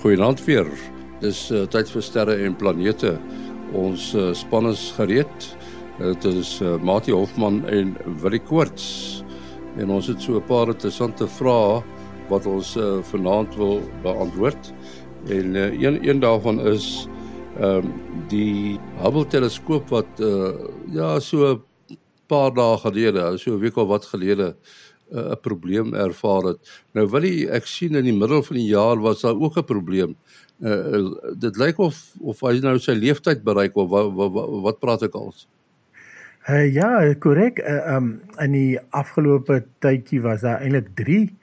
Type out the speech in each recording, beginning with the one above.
Goeienaand weer. Dis uh, tyd vir sterre en planete. Ons uh, span is gereed. Dit is uh, Mati Hofman en Willie Koorts. En ons het so 'n paar interessante vrae wat ons uh, vanaand wil beantwoord. En uh, een een daarvan is ehm um, die Hubble teleskoop wat uh, ja so 'n paar dae gelede, so 'n week of wat gelede 'n uh, probleem ervaar het. Nou wil ek sien in die middel van die jaar was daar ook 'n probleem. Uh, uh, dit lyk of of hy nou sy leeftyd bereik of wat wat, wat, praat ek als? Uh, ja, korrek. Uh, um in die afgelope tydjie was daar eintlik 3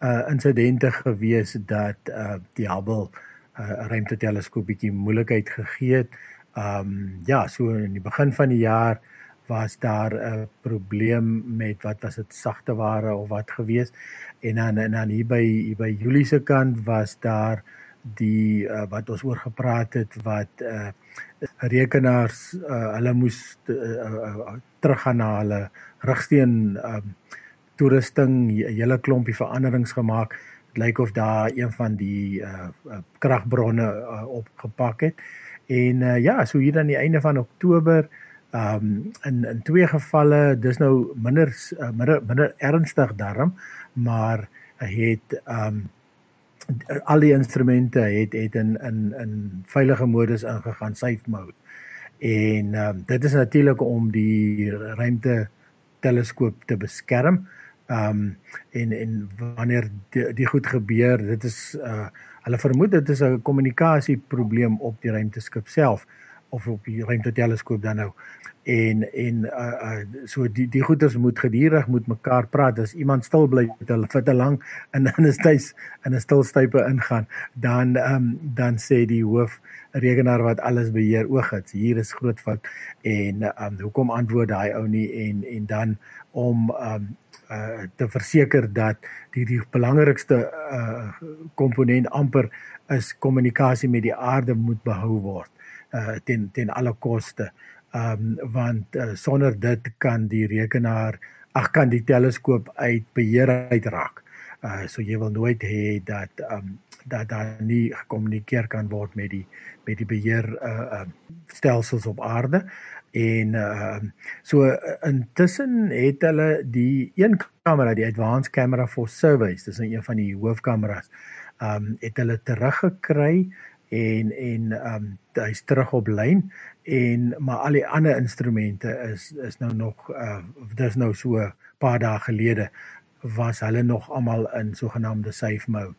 uh insidente gewees dat uh die Hubble uh ruimteteleskoop bietjie moeilikheid gegee het. Um ja, so in die begin van die jaar was daar 'n probleem met wat was dit sagte ware of wat gewees? En dan en dan hier by hier by Julie se kant was daar die uh, wat ons oor gepraat het wat uh, rekenaars uh, hulle moes uh, uh, teruggaan na hulle rigsteen um, toerusting hele klompie veranderings gemaak dit lyk of daar een van die uh, uh, kragbronne uh, opgepak het. En uh, ja so hier aan die einde van Oktober Ehm um, in in twee gevalle dis nou minder uh, minder minder ernstig daarom, maar het ehm um, al die instrumente het het in in in veilige modus ingegaan, safe mode. En ehm um, dit is natuurlik om die ruimte teleskoop te beskerm. Ehm um, en en wanneer die, die goed gebeur, dit is uh hulle vermoed dit is 'n kommunikasieprobleem op die ruimteskip self of op die ruimteteleskoop dan nou. En en uh, uh so die die goeters moet gedurig moet mekaar praat. As iemand stil bly vir te lank en dan is hy in 'n stilstype ingaan dan um dan sê die hoof rekenaar wat alles beheer oog het hier is groot fout. En um hoekom antwoord daai ou nie? En en dan om um uh te verseker dat die die belangrikste uh komponent amper is kommunikasie met die aarde moet behou word uh ten ten alle koste. Ehm um, want uh, sonder dit kan die rekenaar ag kan die teleskoop uit beheer uitraak. Uh so jy wil nooit hê dat ehm um, dat daar nie gekommunikeer kan word met die met die beheer uh, uh stelsels op aarde en uh so intussen het hulle die een kamera die advanced camera for surveys dis een van die hoofkameras um het hulle teruggekry en en ehm um, hy's terug op lyn en maar al die ander instrumente is is nou nog uh dis nou so 'n paar dae gelede was hulle nog almal in sogenaamde safe mode.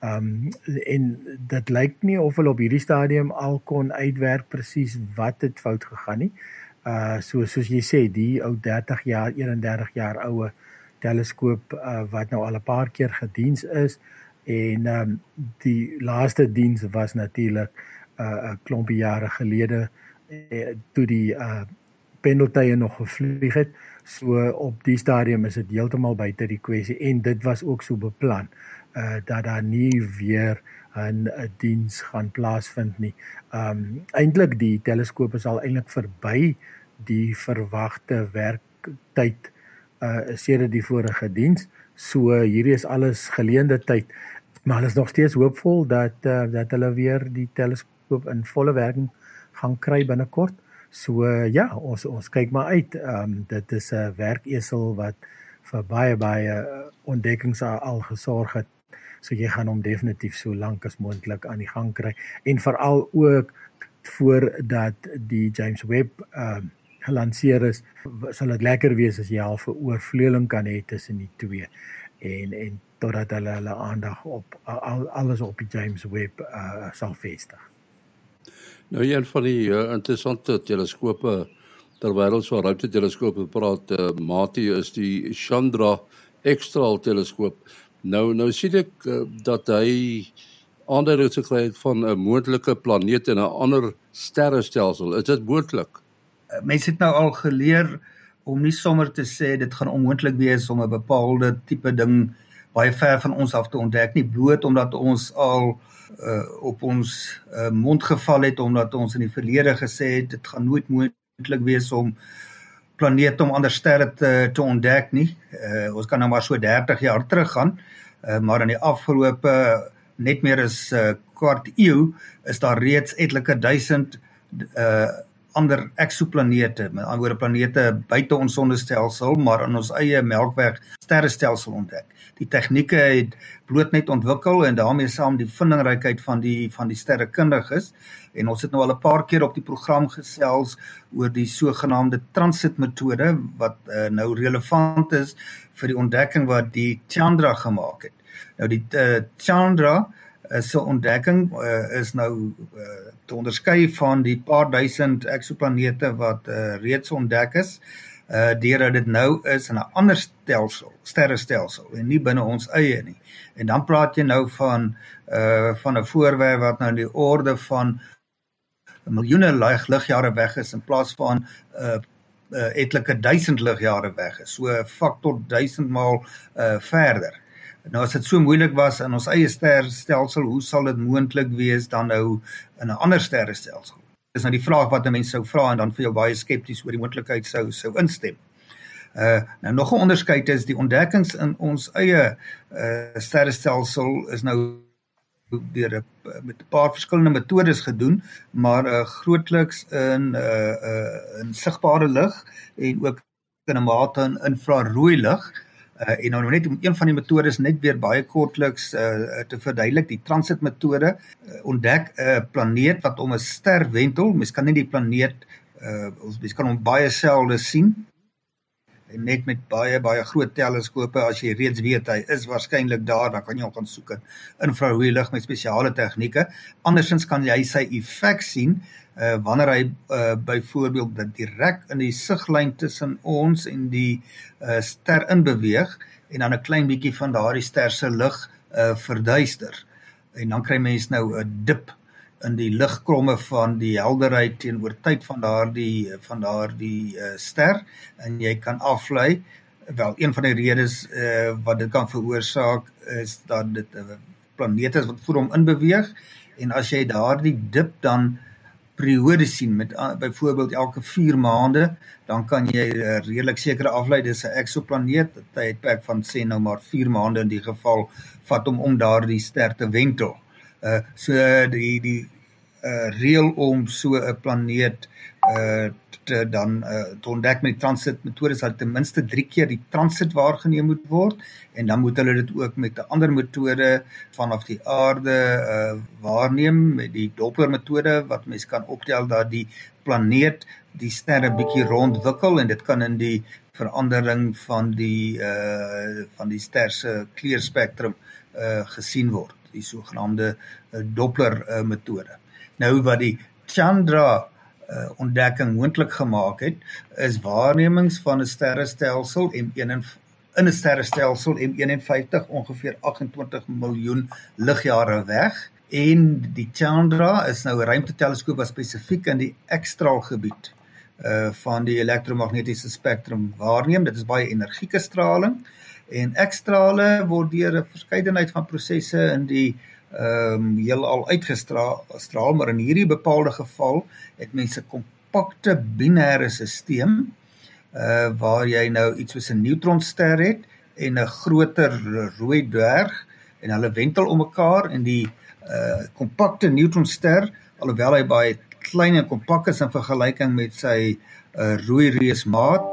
Ehm um, en dit lyk nie of hulle op hierdie stadium al kon uitwerk presies wat het fout gegaan nie. Uh so soos jy sê, die ou 30 jaar, 31 jaar oue teleskoop uh wat nou al 'n paar keer gediens is, en ehm um, die laaste diens was natuurlik 'n uh, 'n klompie jare gelede uh, toe die uh pendeltye nog gevlieg het so op die stadium is dit heeltemal buite die kwessie en dit was ook so beplan uh dat daar nie weer 'n diens gaan plaasvind nie. Um eintlik die teleskoop is al eintlik verby die verwagte werktyd uh sedert die vorige diens. So hierdie is alles geleende tyd maar hulle is nog steeds hoopvol dat uh, dat hulle weer die teleskoop in volle werking gaan kry binnekort. So uh, ja, ons ons kyk maar uit. Ehm um, dit is 'n werkesel wat vir baie baie uh, ontdekkings al gesorg het. So jy gaan hom definitief so lank as moontlik aan die gang kry en veral ook voordat die James Webb ehm um, gelanseer is, sal dit lekker wees as jy al 'n oorvleueling kan hê tussen die twee en en totdat hulle hulle aandag op al, alles op die James Webb uh, sal vestig. Nou een van die uh, interessante teleskope terwyl ons oor ruimteteleskope praat, uh, Mati is die Chandra Extra teleskoop. Nou nou sien ek uh, dat hy aanduidings gekry het van 'n moontlike planeet in 'n ander sterrestelsel. Is dit moontlik? Uh, mense het nou al geleer om nie sommer te sê dit gaan onmoontlik wees om 'n bepaalde tipe ding baie ver van ons af te ontdek nie bloot omdat ons al uh, op ons uh, mond geval het omdat ons in die verlede gesê het dit gaan nooit moontlik wees om planete om ander sterre te te ontdek nie. Uh, ons kan nou maar so 30 jaar terug gaan. Uh, maar in die afgelope net meer as 'n uh, kwart eeu is daar reeds etlike duisend uh ander eksoplanete, met ander woorde planete buite ons sonnestelsel, maar in ons eie Melkweg sterrestelsel ontdek. Die tegnieke het bloot net ontwikkel en daarmee saam die vindingrykheid van die van die sterrekundiges en ons het nou al 'n paar keer op die program gesels oor die sogenaamde transit metode wat uh, nou relevant is vir die ontdekking wat die Chandra gemaak het. Nou die uh, Chandra is 'n ontdekking uh, is nou uh, te onderskei van die paar duisend eksoplanete wat uh, reeds ontdek is uh deurdat dit nou is in 'n ander stelsel, sterrestelsel en nie binne ons eie nie. En dan praat jy nou van uh van 'n voorwerp wat nou in die orde van miljoene lig ligjare weg is in plaas van uh uh etlike duisend ligjare weg is. So 'n faktor 1000 maal uh verder. Nou as dit so moeilik was in ons eie sterrestelsel, hoe sal dit moontlik wees dan nou in 'n ander sterrestelsel? Dis nou die vraag wat 'n mens sou vra en dan vir jou baie skepties oor die moontlikheid sou sou instem. Uh nou nog 'n onderskeid is die ontdekkings in ons eie uh sterrestelsel is nou deur met 'n paar verskillende metodes gedoen, maar uh grootliks in uh uh in sigbare lig en ook in 'n mate in infrarooi lig. Uh, en nou net om een van die metodes net weer baie kortliks uh, te verduidelik, die transit metode uh, ontdek 'n uh, planeet wat om 'n ster wentel. Mens kan nie die planeet uh, ons mens kan hom baie selde sien en net met baie baie groot teleskope as jy reeds weet hy is waarskynlik daar dan kan jy hom gaan soek in infrarooi lig met spesiale tegnieke. Andersins kan jy sy effek sien uh wanneer hy uh byvoorbeeld dat direk in die siglyn tussen ons en die uh ster inbeweeg en dan 'n klein bietjie van daardie ster se lig uh verduister. En dan kry mens nou 'n dip in die ligkromme van die helderheid teenoor tyd van daardie van daardie uh ster. En jy kan aflei. Wel een van die redes uh wat dit kan veroorsaak is dat dit 'n uh, planeet is wat voor hom in beweeg en as jy daardie dip dan periode sien met uh, byvoorbeeld elke 4 maande, dan kan jy uh, redelik sekere aflei dis 'n eksoplaneet, 'n tydperk van sê nou maar 4 maande in die geval vat om om daardie ster te wentel. Uh so die die uh reël om so 'n planeet uh te dan uh te ontdek met transit metodes dat ten minste 3 keer die transit waargeneem moet word en dan moet hulle dit ook met 'n ander metode vanaf die aarde uh waarneem met die Doppler metode wat mens kan optel dat die planeet die sterre bietjie rondwikkel en dit kan in die verandering van die uh van die ster se kleurspektrum uh gesien word die sogenaamde uh, Doppler uh, metode. Nou wat die Chandra uh, ontdekking moontlik gemaak het is waarnemings van 'n sterrestelsel M1 in 'n sterrestelsel M51 ongeveer 28 miljoen ligjare weg en die Chandra is nou 'n ruimteteleskoop wat spesifiek in die X-straalgebied uh van die elektromagnetiese spektrum waarneem. Dit is baie energieke straling en X-strale word deur 'n verskeidenheid van prosesse in die uh ehm um, heelal uitgestraal, maar in hierdie bepaalde geval het mense kompakte binêre stelsel uh waar jy nou iets soos 'n neutronster het en 'n groter rooi dwerg en hulle wentel om mekaar en die uh kompakte neutronster alhoewel hy baie klein en kompak is in vergelyking met sy uh rooi reusmaat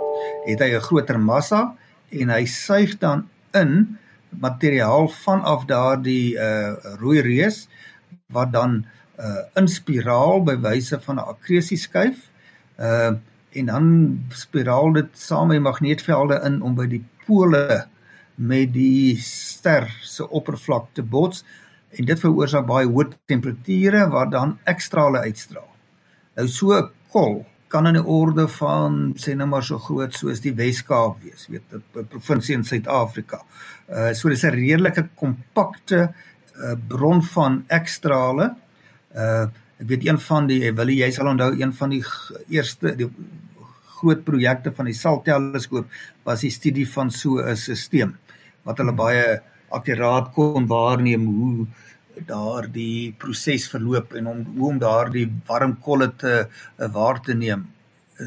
het hy 'n groter massa en hy suig dan in materiaal vanaf daardie uh rooi reus wat dan uh in spiraal by wyse van 'n akkresieskyf uh en dan spiraal dit saam met magneetvelde in om by die pole met die ster se oppervlak te bots en dit veroorsaak baie hoë temperature wat dan ekstrale uitstraal. Nou so 'n kol kan in 'n orde van sê nou maar so groot soos die Wes-Kaap wees, weet 'n provinsie in Suid-Afrika. Uh so dis 'n redelike kompakte uh bron van ekstrale. Uh ek weet een van die wil jy sal onthou een van die eerste die groot projekte van die SAL teleskoop was die studie van so 'n stelsel wat hulle baie akkuraat kon waarneem hoe daardie proses verloop en om hoe om daardie warm kolle te uh, waar te neem.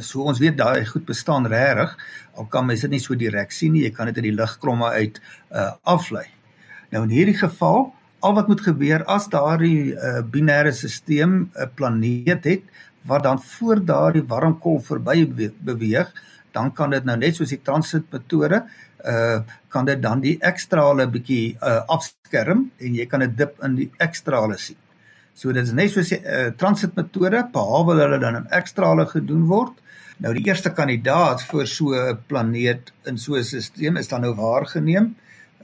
So ons weet daai goed bestaan regtig al kan mens dit nie so direk sien nie. Jy kan dit uit die ligkromme uit uh, aflei. Nou in hierdie geval al wat moet gebeur as daardie uh, binêre stelsel 'n planeet het wat dan voor daardie warmkolk verby beweeg, dan kan dit nou net soos die transit metode uh kan dit dan die ekstrale bietjie uh afskerm en jy kan 'n dip in die ekstrale sien. So dit is net soos 'n uh, transit metode behalwe hulle dan in ekstrale gedoen word. Nou die eerste kandidaat vir so 'n planeet in so 'n stelsel is dan nou waargeneem.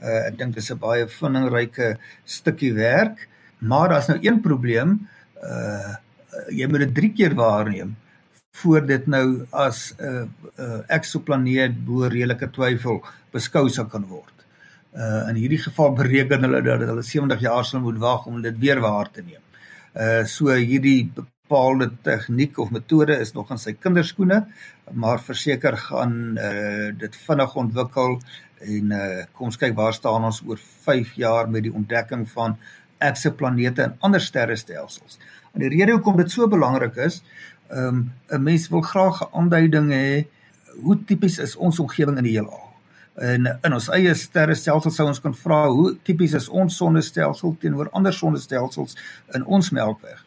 Uh ek dink dit is 'n baie vindingryke stukkie werk, maar daar's nou een probleem. Uh jy moet dit 3 keer waarneem voor dit nou as 'n uh, uh, eksoplaneet bo redelike twyfel beskou sou kan word. Uh in hierdie geval bereken hulle dat hulle 70 jaar sal moet wag om dit weer waar te neem. Uh so hierdie bepaalde tegniek of metode is nog in sy kinderskoene, maar verseker gaan uh dit vinnig ontwikkel en uh kom ons kyk waar staan ons oor 5 jaar met die ontdekking van eksoplanete en ander sterrestelsels. En die rede hoekom dit so belangrik is, ehm um, 'n mens wil graag 'n aanduiding hê hoe tipies is ons omgewing in die heelal. En in ons eie sterrestelsel sou ons kan vra hoe tipies is ons sonnestelsel teenoor ander sonnestelsels in ons Melkweg.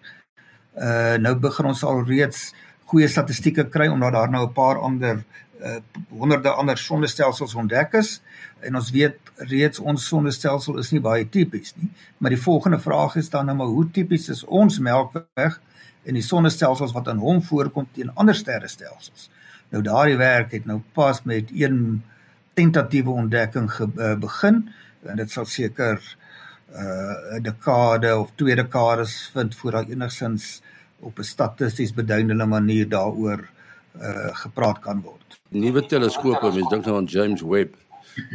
Uh nou begin ons al reeds goeie statistieke kry omdat daar nou 'n paar ander uh honderde ander sonnestelsels ontdek is en ons weet reeds ons sonnestelsel is nie baie tipies nie. Maar die volgende vraag is dan nou maar hoe tipies is ons Melkweg en die sonnestelsels wat aan hom voorkom teen ander sterrestelsels. Nou daardie werk het nou pas met een tentatiewe ontdekking ge, uh, begin en dit sal seker 'n uh, dekade of twee dekades vind voor daar enigsins op 'n statisties beduidende manier daaroor uh, gepraat kan word. Nuwe teleskope, mens dink nou aan James Webb.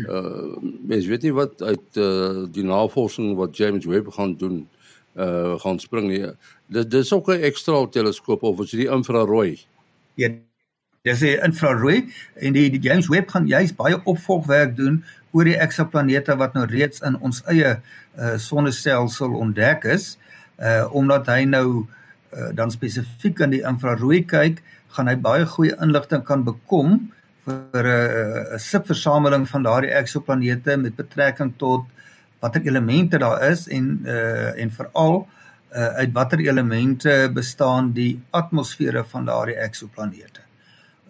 Uh mens weet nie wat uit uh, die navorsing wat James Webb gaan doen uh gaan spring nie. Dit dis ook 'n ekstra teleskoop of is dit die infrarooi? Ja, dis 'n infrarooi en die, die James Webb gaan juist baie opvolgwerk doen oor die eksoplanete wat nou reeds in ons eie uh sonnestelsel ontdek is. Uh omdat hy nou uh, dan spesifiek aan die infrarooi kyk, gaan hy baie goeie inligting kan bekom vir 'n uh, subversameling van daardie eksoplanete met betrekking tot watter elemente daar is en uh en veral uh uit watter elemente bestaan die atmosfere van daardie eksoplanete.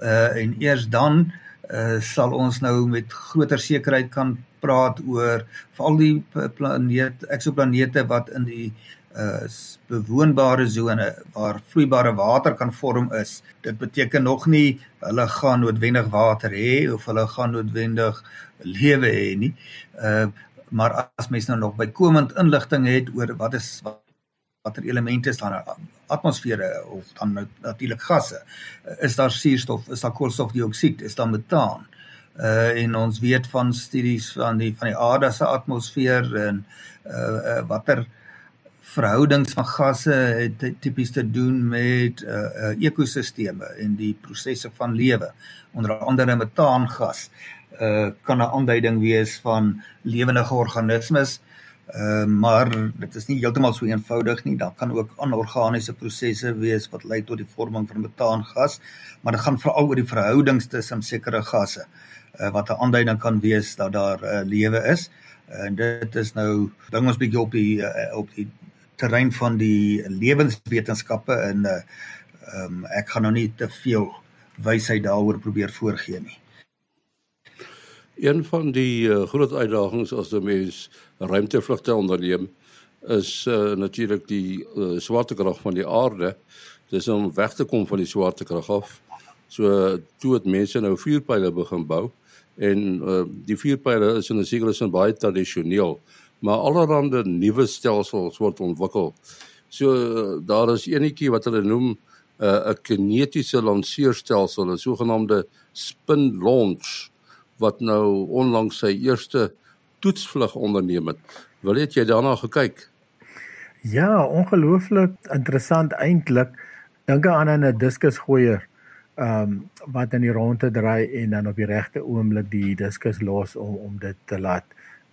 Uh en eers dan uh sal ons nou met groter sekerheid kan praat oor veral die planeet eksoplanete wat in die uh bewoonbare sone waar vloeibare water kan vorm is. Dit beteken nog nie hulle gaan noodwendig water hê of hulle gaan noodwendig lewe hê nie. Uh maar as mens nou nog bykomend inligting het oor wat is watter elemente is daar atmosfere of dan nou natuurlik gasse is daar suurstof is daar koolstofdioksied is daar metaan? Uh en ons weet van studies van die van die aarde se atmosfeer en uh, uh watter verhoudings van gasse het tipies te doen met uh, uh ekosisteme en die prosesse van lewe onder andere metaangas uh kan 'n aanduiding wees van lewendige organismes. Uh maar dit is nie heeltemal so eenvoudig nie. Daar kan ook anorganiese prosesse wees wat lei tot die vorming van metaangas, maar dit gaan veral oor die verhoudings tussen sekere gasse uh wat 'n aanduiding kan wees dat daar uh, lewe is. Uh, en dit is nou bring ons bietjie op die uh, op die terrein van die lewenswetenskappe en uh um, ek gaan nou nie te veel wysheid daaroor probeer voorgee nie. Een van die uh, groot uitdagings as 'n mens ruimtevlugte onderneem is uh, natuurlik die uh, swaartekrag van die aarde. Dis om weg te kom van die swaartekrag af. So toe het mense nou vuurpyle begin bou en uh, die vuurpyle is in 'n sekere sin baie tradisioneel, maar allerlei nuwe stelsels word ontwikkel. So uh, daar is enetjie wat hulle noem 'n uh, kinetiese lanseerstelsel, 'n sogenaamde spin launch wat nou onlangs sy eerste toetsvlug onderneem het. Wil jy jy daarna gekyk? Ja, ongelooflik interessant eintlik. Dink aan 'n diskusgooier ehm um, wat in die ronde draai en dan op die regte oomblik die diskus los om om dit te laat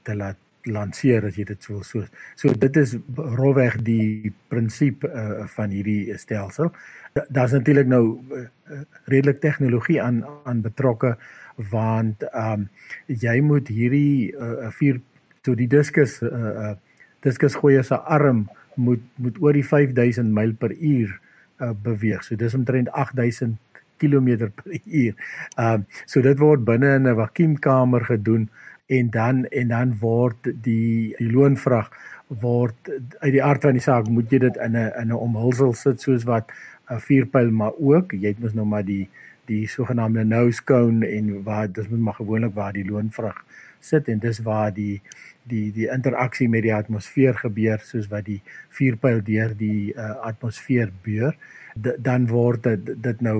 te laat lanseer as jy dit so so. So dit is rolweg die prinsip uh, van hierdie stelsel. Daar's natuurlik nou uh, redelik tegnologie aan aan betrokke want ehm um, jy moet hierdie uh, vier toe die diskus uh, uh, diskus gooier se arm moet moet oor die 5000 myl per uur uh, beweeg. So dis omtrent 8000 km per uur. Ehm uh, so dit word binne in 'n vakuumkamer gedoen en dan en dan word die die loonvrag word uit die aard van die saak moet jy dit in 'n in 'n omhulsel sit soos wat 'n vuurpyl maar ook jy het mos nou maar die die sogenaamde nose cone en waar dis maar gewoonlik waar die loonvrag sit en dis waar die die die interaksie met die atmosfeer gebeur soos wat die vuurpyl deur die uh, atmosfeer beur. D dan word dit dit nou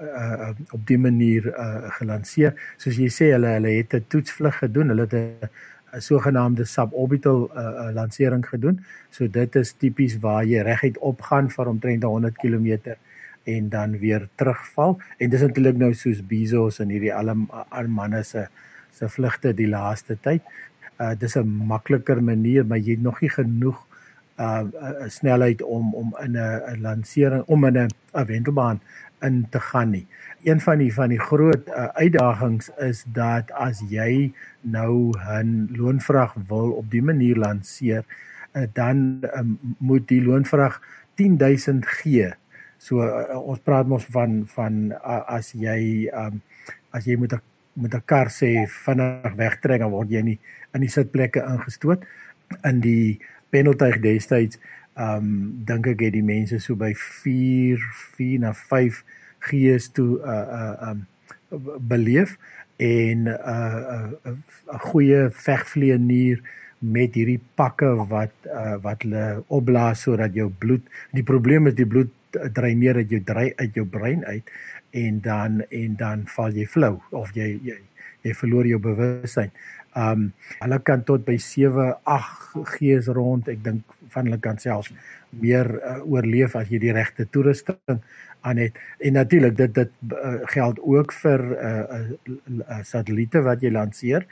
uh, op die manier uh, gelanseer soos jy sê hulle hulle het 'n toetsvlug gedoen. Hulle het 'n sogenaamde suborbital uh, lansering gedoen. So dit is tipies waar jy reguit opgaan vir omtrent 100 km en dan weer terugval. En dis natuurlik nou soos Bezos en hierdie alle manne se se vlugte die laaste tyd. Uh dis 'n makliker manier, maar jy het nog nie genoeg uh 'n snelheid om om in 'n 'n lansering om in 'n 'n wentelbaan in te gaan nie. Een van die van die groot uh, uitdagings is dat as jy nou 'n loonvrag wil op die manier lanseer, uh, dan um, moet die loonvrag 10000 gee. So uh, ons praat mos van van uh, as jy um, as jy moet met 'n kar sê vinnig wegtrek dan word jy nie in die sitplekke ingestoot. In die penaltyg destyds ehm um, dink ek het die mense so by 4 4 na 5 gees toe uh, uh, um, beleef en 'n uh, 'n uh, 'n goeie vegvlieënier met hierdie pakke wat uh, wat hulle opblaas sodat jou bloed die probleem is die bloed dreineer uit jou dry uit jou brein uit en dan en dan val jy flou of jy jy jy verloor jou bewussyn. Um hulle kan tot by 7 8 gees rond. Ek dink van hulle kan selfs meer uh, oorleef as jy die regte toerusting aan het. En natuurlik dit dit uh, geld ook vir 'n uh, uh, uh, satelliete wat jy lanseer.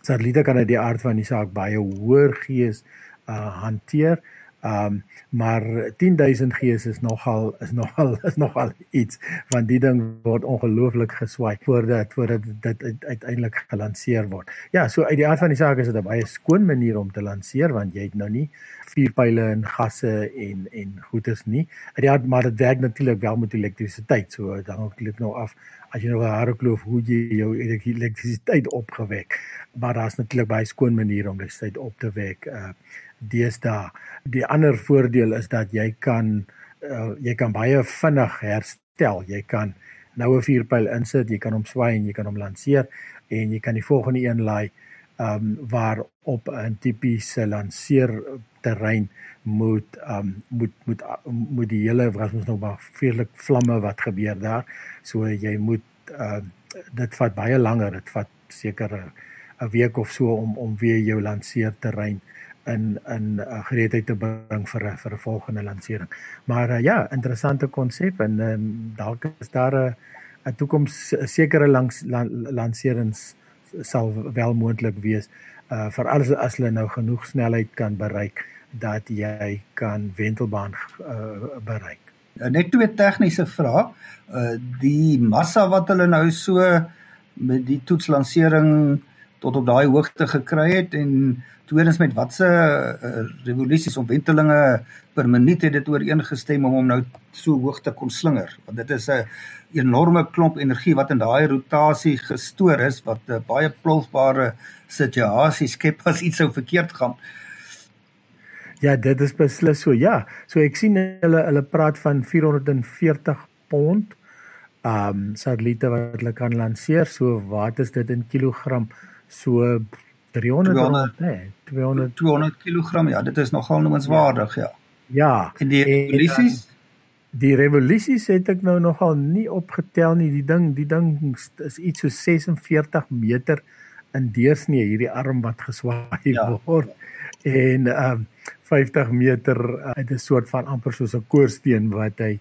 Satelliete kan uit die aard van die saak baie hoër gees uh, hanteer. Ehm um, maar 10000 gees is nogal is nogal is nogal iets want die ding word ongelooflik geswaai voordat voordat dit uiteindelik gelanseer word. Ja, so uit die aard van die saak is dit 'n baie skoon manier om te lanseer want jy het nou nie vuurpyle en gasse en en goeders nie. Uit die aard maar dit werk natuurlik wel met elektrisiteit. So dan ook dit nou af as jy nou 'n harde kloof hoe jy jou elektrisiteit opgewek. Maar daar's natuurlik baie skoon maniere om dit op te wek. Uh deesdae. Die ander voordeel is dat jy kan uh, jy kan baie vinnig herstel. Jy kan nou 'n vuurpyl insit, jy kan hom swaai en jy kan hom lanseer en jy kan die volgende een laai ehm um, waar op 'n tipiese lanseer terrein moet ehm um, moet moet moet die hele was ons nog maar vreeslik vlamme wat gebeur daar. So jy moet ehm uh, dit vat baie langer. Dit vat seker 'n week of so om om weer jou lanseer terrein in in uh, gereedheid te bring vir vir 'n volgende lansering. Maar uh, ja, interessante konsep en um, dalk is daar 'n 'n toekoms sekere langs lan, lanserings sal wel moontlik wees uh vir alles as hulle nou genoeg snelheid kan bereik dat jy kan wentelbaan uh, bereik. Net twee tegniese vrae. Uh die massa wat hulle nou so met die toetslansering tot op daai hoogte gekry het en tweedens met watse uh, revolusies of wentelinge per minuut het dit ooreengestem om hom nou so hoog te kon slinger want dit is 'n enorme klomp energie wat in daai rotasie gestoor is wat 'n baie plofbare situasie skep as iets sou verkeerd gaan. Ja, dit is beslis so. Ja, so ek sien hulle hulle praat van 440 pond. Um, satelliete wat hulle kan lanseer. So wat is dit in kilogram? So 300 200 nee, 200 200 kg. Ja, dit is nogal noemenswaardig, ja. Ja. En die revolusies en, die revolusies het ek nou nogal nie opgetel nie. Die ding, die ding is iets so 46 meter in deursnee hierdie arm wat geswaai ja. word. En ehm um, 50 meter uit uh, 'n soort van amper soos 'n koorsteen wat hy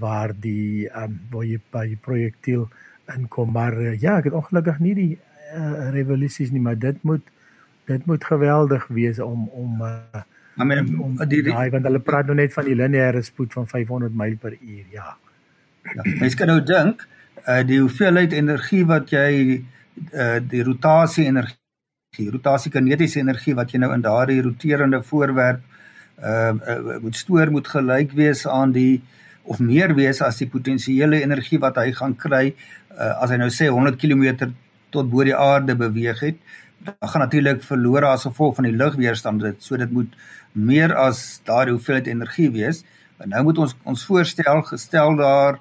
waar die ehm um, waar jy by die projektiel inkom maar uh, ja ek het ongelukkig nie die uh, revolusies nie, maar dit moet dit moet geweldig wees om om uh, I mean om die daai want hulle praat nou net van die lineêre spoed van 500 myl per uur, ja. Ja, mens kan nou dink uh die hoeveelheid energie wat jy uh die rotasie energie die rotasiekinetiese energie wat jy nou in daardie roterende voorwerp uh, uh, moet stoor moet gelyk wees aan die of meer wees as die potensiële energie wat hy gaan kry uh, as hy nou sê 100 km tot bo die aarde beweeg het dan gaan natuurlik verlore as gevolg van die lugweerstand dit. So dit moet meer as daardie hoeveelheid energie wees. En nou moet ons ons voorstel gestel daar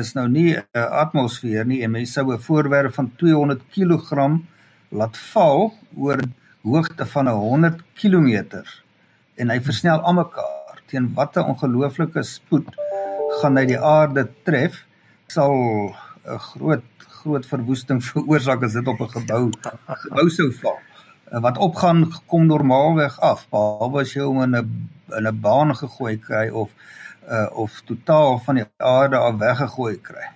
is nou nie 'n atmosfeer nie. En mense sou 'n voorwerp van 200 kg laat val oor hoogte van 100 km en hy versnel almekaar. Teen watter ongelooflike spoed gaan hy die aarde tref sal 'n groot groot verwoesting veroorsaak as dit op 'n gebou gebou sou val. Eh, wat opgaan kom normaalweg af, behalwe as jy hom in 'n in 'n baan gegooi kry of uh of totaal van die aarde af weggegooi kry.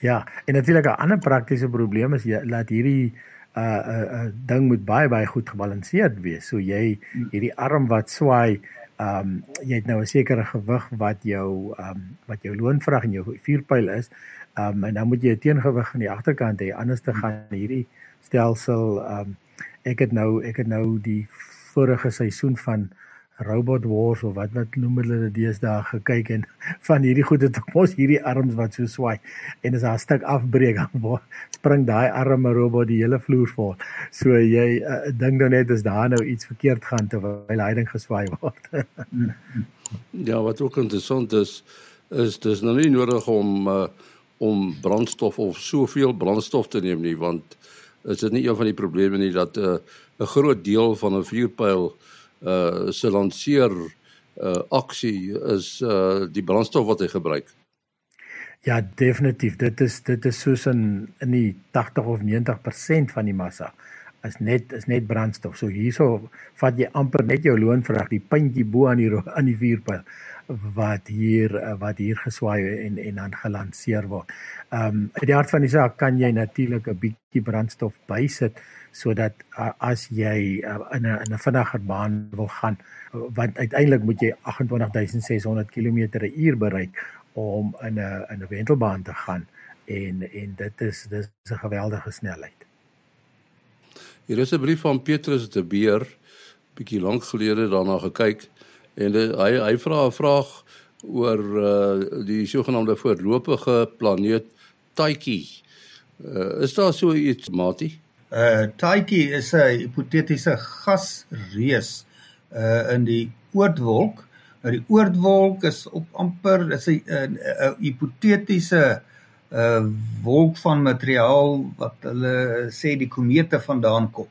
Ja, en natuurlik 'n ander praktiese probleem is jy laat hierdie uh 'n uh, uh, ding moet baie baie goed gebalanseerd wees. So jy hierdie arm wat swaai, ehm um, jy het nou 'n sekere gewig wat jou ehm um, wat jou loonvrag en jou vuurpyl is. Ehm um, en dan moet jy 'n teengewig aan die agterkant hê anders te gaan hierdie stelsel ehm um, ek het nou ek het nou die vorige seisoen van Robot Wars of wat wat noem hulle dit deesdae gekyk en van hierdie goede tot mos hierdie arms wat so swaai en as 'n stuk afbreek dan spring daai arme robot die hele vloer vol. So jy uh, dink nou net as daar nou iets verkeerd gaan terwyl hy ding geswaai word. ja, wat ook interessant is is dis nou nie nodig om uh, om brandstof of soveel brandstof te neem nie want is dit nie een van die probleme nie dat 'n uh, 'n groot deel van 'n vuurpyl uh se lanceer uh aksie is uh die brandstof wat hy gebruik. Ja, definitief. Dit is dit is soos in in die 80 of 90% van die massa is net is net brandstof. So hierso vat jy amper net jou loonvrag, die puntjie bo aan die aan die vuurpyl wat hier wat hier geswaai en en dan gelanseer word. Ehm um, uit die hart van die saak kan jy natuurlik 'n bietjie brandstof bysit sodat uh, as jy uh, in 'n in 'n vinniger baan wil gaan want uiteindelik moet jy 28600 km/h bereik om in 'n in 'n wentelbaan te gaan en en dit is dis 'n geweldige snelheid. Hier is 'n brief van Petrus de Beer bietjie lank gelede daarna gekyk en die, hy hy vra 'n vraag oor uh, die sogenaamde voorlopige planeet Tyche. Uh, is daar so iets, Mati? Uh Tyche is 'n hipotetiese gasreus uh in die Oortwolk. Nou die Oortwolk is op amper is 'n 'n hipotetiese uh wolk van materiaal wat hulle sê die komete vandaan kom.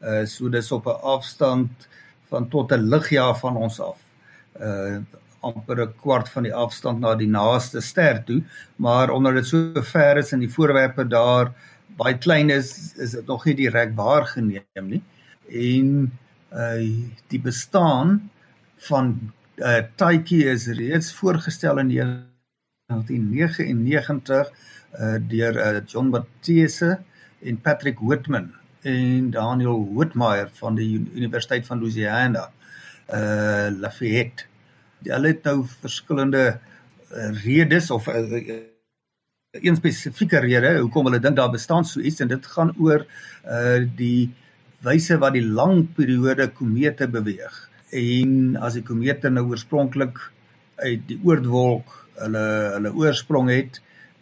Uh so dis op 'n afstand van tot 'n ligjaar van ons af uh amper 'n kwart van die afstand na die naaste ster toe, maar omdat dit so ver is en die voorwerpe daar baie klein is, is dit nog nie direk waargeneem nie. En uh die bestaan van uh Tyche is reeds voorgestel in 1999 uh deur uh, John Baptiste en Patrick Whitman en Daniel Whitmire van die Universiteit van Louisiana uh Lafayette hulle het nou verskillende uh, redes of uh, een spesifieke rede hoekom hulle dink daar bestaan so iets en dit gaan oor uh die wyse wat die lang periode komete beweeg. En as die komete nou oorspronklik uit die oortwolk hulle hulle oorsprong het,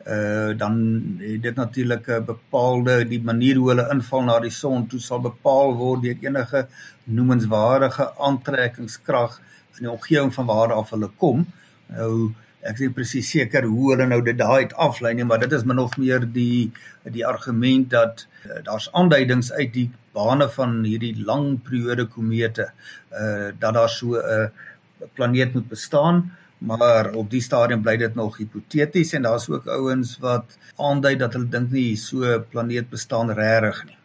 uh dan het dit natuurlik 'n bepaalde die manier hoe hulle inval na die son toe sal bepaal word deur enige noemenswaardige aantrekkingskrag in die omgewing van waar af hulle kom. Nou ek is nie presies seker hoe hulle nou dit daai uit aflei nie, maar dit is min of meer die die argument dat uh, daar's aanduidings uit die bane van hierdie lang periode komete uh dat daar so 'n uh, planeet moet bestaan maar op die stadium bly dit nog hipoteties en daar's ook ouens wat aandui dat hulle dink nie so 'n planeet bestaan regtig nie.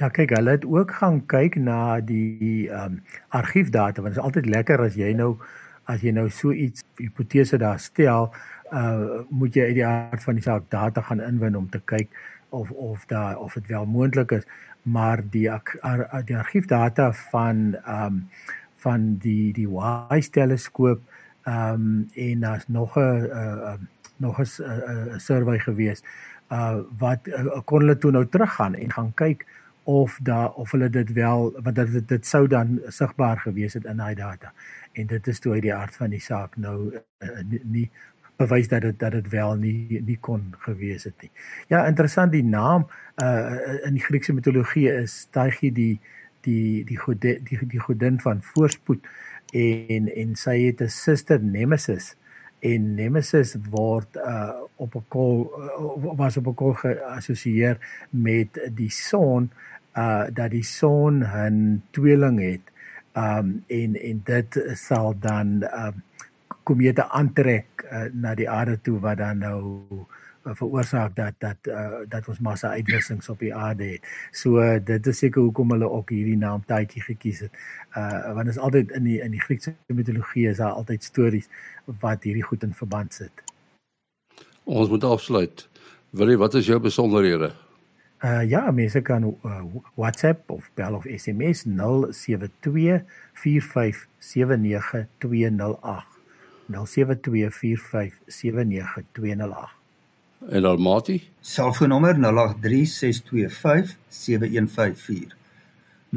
Ja, kyk, hulle het ook gaan kyk na die ehm um, argiefdata want dit is altyd lekker as jy nou as jy nou so iets hipotese daar stel, uh moet jy uit die aard van die saak data gaan inwin om te kyk of of daar of dit wel moontlik is, maar die ar, die argiefdata van ehm um, van die die WISE teleskoop ehm um, en daar's nog 'n uh, nog 'n survey gewees uh wat uh, kon hulle toe nou teruggaan en gaan kyk of daar of hulle dit wel want dit dit sou dan sigbaar gewees het in daai data. En dit is toe uit die aard van die saak nou uh, nie, nie bewys dat dit dat dit wel nie nie kon gewees het nie. Ja, interessant die naam uh in die Griekse mitologie is Tyche die die die gode, die die godin van voorspoed en en sy het 'n suster Nemesis en Nemesis word uh op 'n kol uh, was op 'n kol geassosieer met die son uh dat die son 'n tweeling het um en en dit sal dan um komete aantrek uh, na die aarde toe wat dan nou uh, veroorsaak dat dat uh, dat ons massa uitwissings op die aarde het. So uh, dit is seker hoekom hulle ook hierdie naam Taiki gekies het. Uh want is altyd in die in die Griekse mitologie is daar altyd stories wat hierdie goed in verband sit. Ons moet afsluit. Wil jy wat is jou besonderhede? Uh ja, mense kan uh, WhatsApp of bel of SMS 072 4579208. 0724579208. En Almati? Selfoonnommer 0836257154. 0836257154.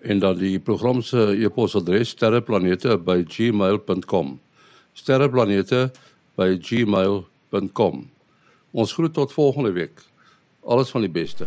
En dan die program se e-posadres sterreplanete@gmail.com. sterreplanete@gmail.com. Ons groet tot volgende week. Alles van die beste.